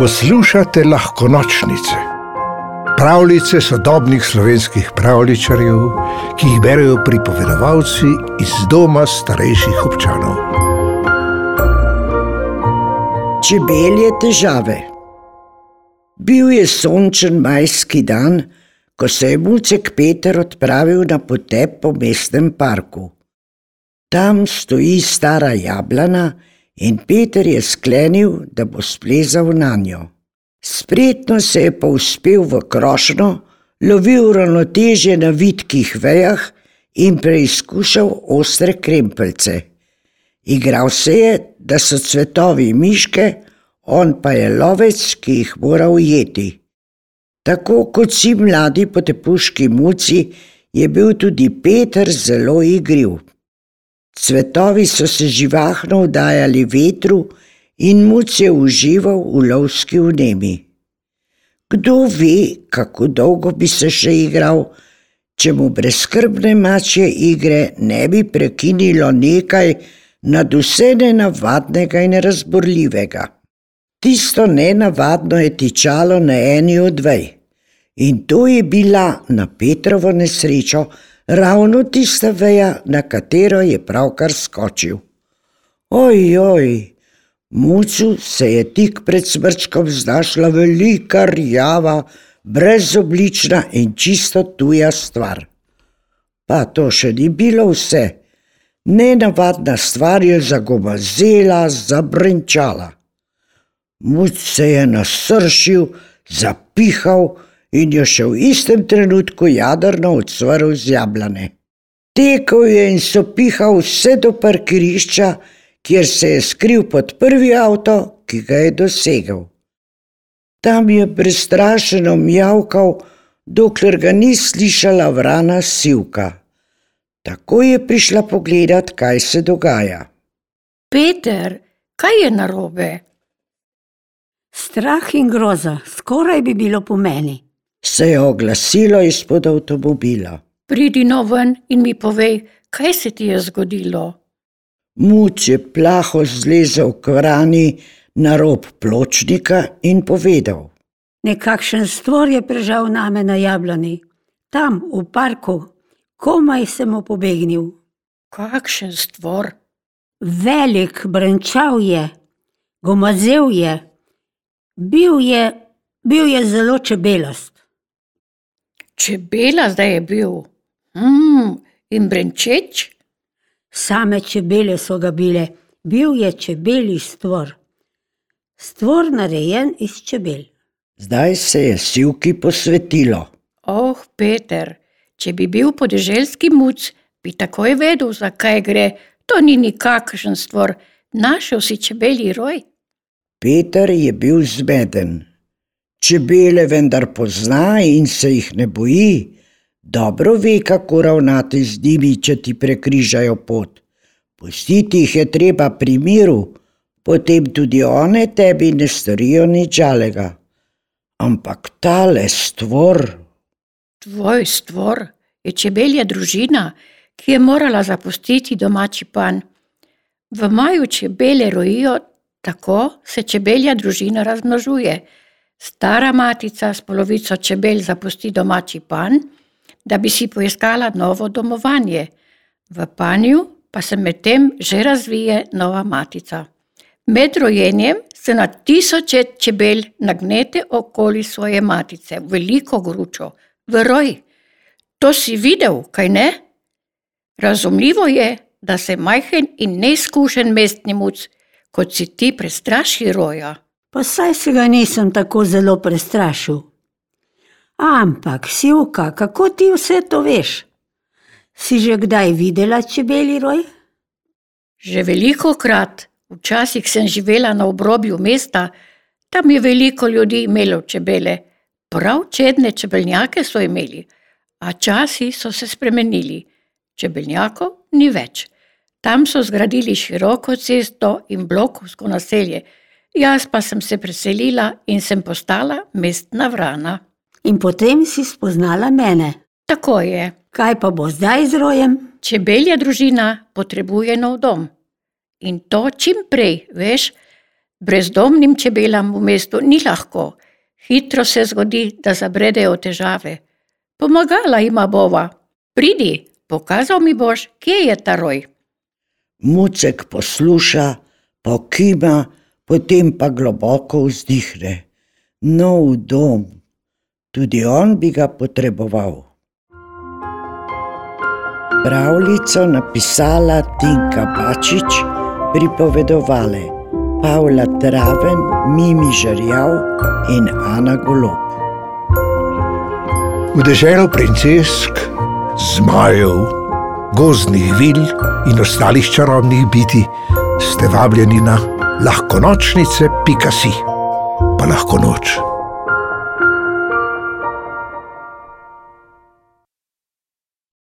Poslušate lahko nočnice, pravljice sodobnih slovenskih pravličarjev, ki jih berijo pripovedovalci iz doma starejših občanov. Čebelje težave. Bil je sončen majski dan, ko se je mucek Peter odpravil na potep po mestnem parku. Tam stoji stara jablana in Peter je sklenil, da bo splezal na njo. Spretno se je povzpel v krošno, lovil ravnoteže na vitkih vejah in preizkušal ostre krempelce. Igral se je, da so cvetovi miške, on pa je lovec, ki jih mora ujeti. Tako kot vsi mladi potepuški muci, je bil tudi Peter zelo igriv. Cvetovi so se živahno vdajali vetru in muc je užival v lovski vnemi. Kdo ve, kako dolgo bi se še igral, če mu brezkrbne mačje igre ne bi prekinilo nekaj nad vse nenavadnega in razborljivega. Tisto nenavadno je tičalo na eni od vej in to je bila na Petrovo nesrečo ravno tista veja, na katero je pravkar skočil. Ojoj, mucu se je tik pred smrčkom znašla velika rjava, brezoblična in čisto tuja stvar. Pa to še ni bilo vse. Nenavadna stvar je zagomazela, zabrenčala. Muc se je nasršil, zapihal, in jo še v istem trenutku jadrno odsvrl z jablane. Tekel je in so pihal vse do parkirišča, kjer se je skril pod prvi avto, ki ga je dosegel. Tam je prestrašeno mjavkal, dokler ga ni slišala vrana sivka. Tako je prišla pogledat, kaj se dogaja. Peter, kaj je narobe? Strah in groza, skoraj bi bilo po meni se je oglasilo izpod avtomobila. Pridi no ven in mi povej, kaj se ti je zgodilo. Muč je plaho zlezel k vrani na rob pločnika in povedal: Nekakšen stvor je prežal name na jablani, tam v parku, komaj sem mu pobegnil. Kakšen stvor? Velik brenčal je, gomazel je, bil je, bil je zelo čebelast. Čebela zdaj je bil. Mm, in brenčeč? Same čebele so ga bile, bil je čebeli stvor. Stvor narejen iz čebel. Zdaj se je sivki posvetilo. Oh, Peter, če bi bil podeželski muc, bi takoj vedel, zakaj gre. To ni nikakšen stvor, našel si čebeli roj. Peter je bil zmeden čebele vendar pozna in se jih ne boji, dobro ve, kako ravnati z njimi, če ti prekrižajo pot. Pustiti jih je treba pri miru, potem tudi one tebi ne storijo nič žalega. Ampak tale stvor. Tvoj stvor je čebelja družina, ki je morala zapustiti domači pan. V maju čebele rojijo, tako se čebelja družina razmnožuje. Stara matica s polovico čebel zapusti domači pan, da bi si poiskala novo domovanje. V panju pa se medtem že razvije nova matica. Med rojenjem se na tisoče čebel nagnete okoli svoje matice, veliko gručo, v roj. To si videl, kaj ne? Razumljivo je, da se majhen in neizkušen mestni muc, kot si ti, prestraši roja. Pa saj se ga nisem tako zelo prestrašil. Ampak, Sivka, kako ti vse to veš? Si že kdaj videla čebeli roj? Že veliko krat, včasih sem živela na obrobju mesta, tam je veliko ljudi imelo čebele, prav čedne čebelnjake so imeli, a časi so se spremenili, čebelnjakov ni več. Tam so zgradili široko cesto in blokovsko naselje. Jaz pa sem se preselila in sem postala mestna vrana. In potem si spoznala mene. Tako je. Kaj pa bo zdaj z rojem? Čebelja družina potrebuje nov dom. In to čim prej, veš, Brezdomnim čebelam v mestu ni lahko, hitro se zgodi, da zabredejo težave. Pomagala ima bova. Pridi, pokazal mi boš, kje je ta roj. Mucek posluša, pokima, potem pa globoko vzdihne. Nov dom, tudi on bi ga potreboval. Pravljico napisala Tinka Bačič, pripovedovale Pavla Traven, Mimi Žarjav in Ana Golob. V deželo princesk, zmajev, gozdnih vil in ostalih čarobnih biti ste vabljeni na lahko nočnice, pika si, pa lahko noč.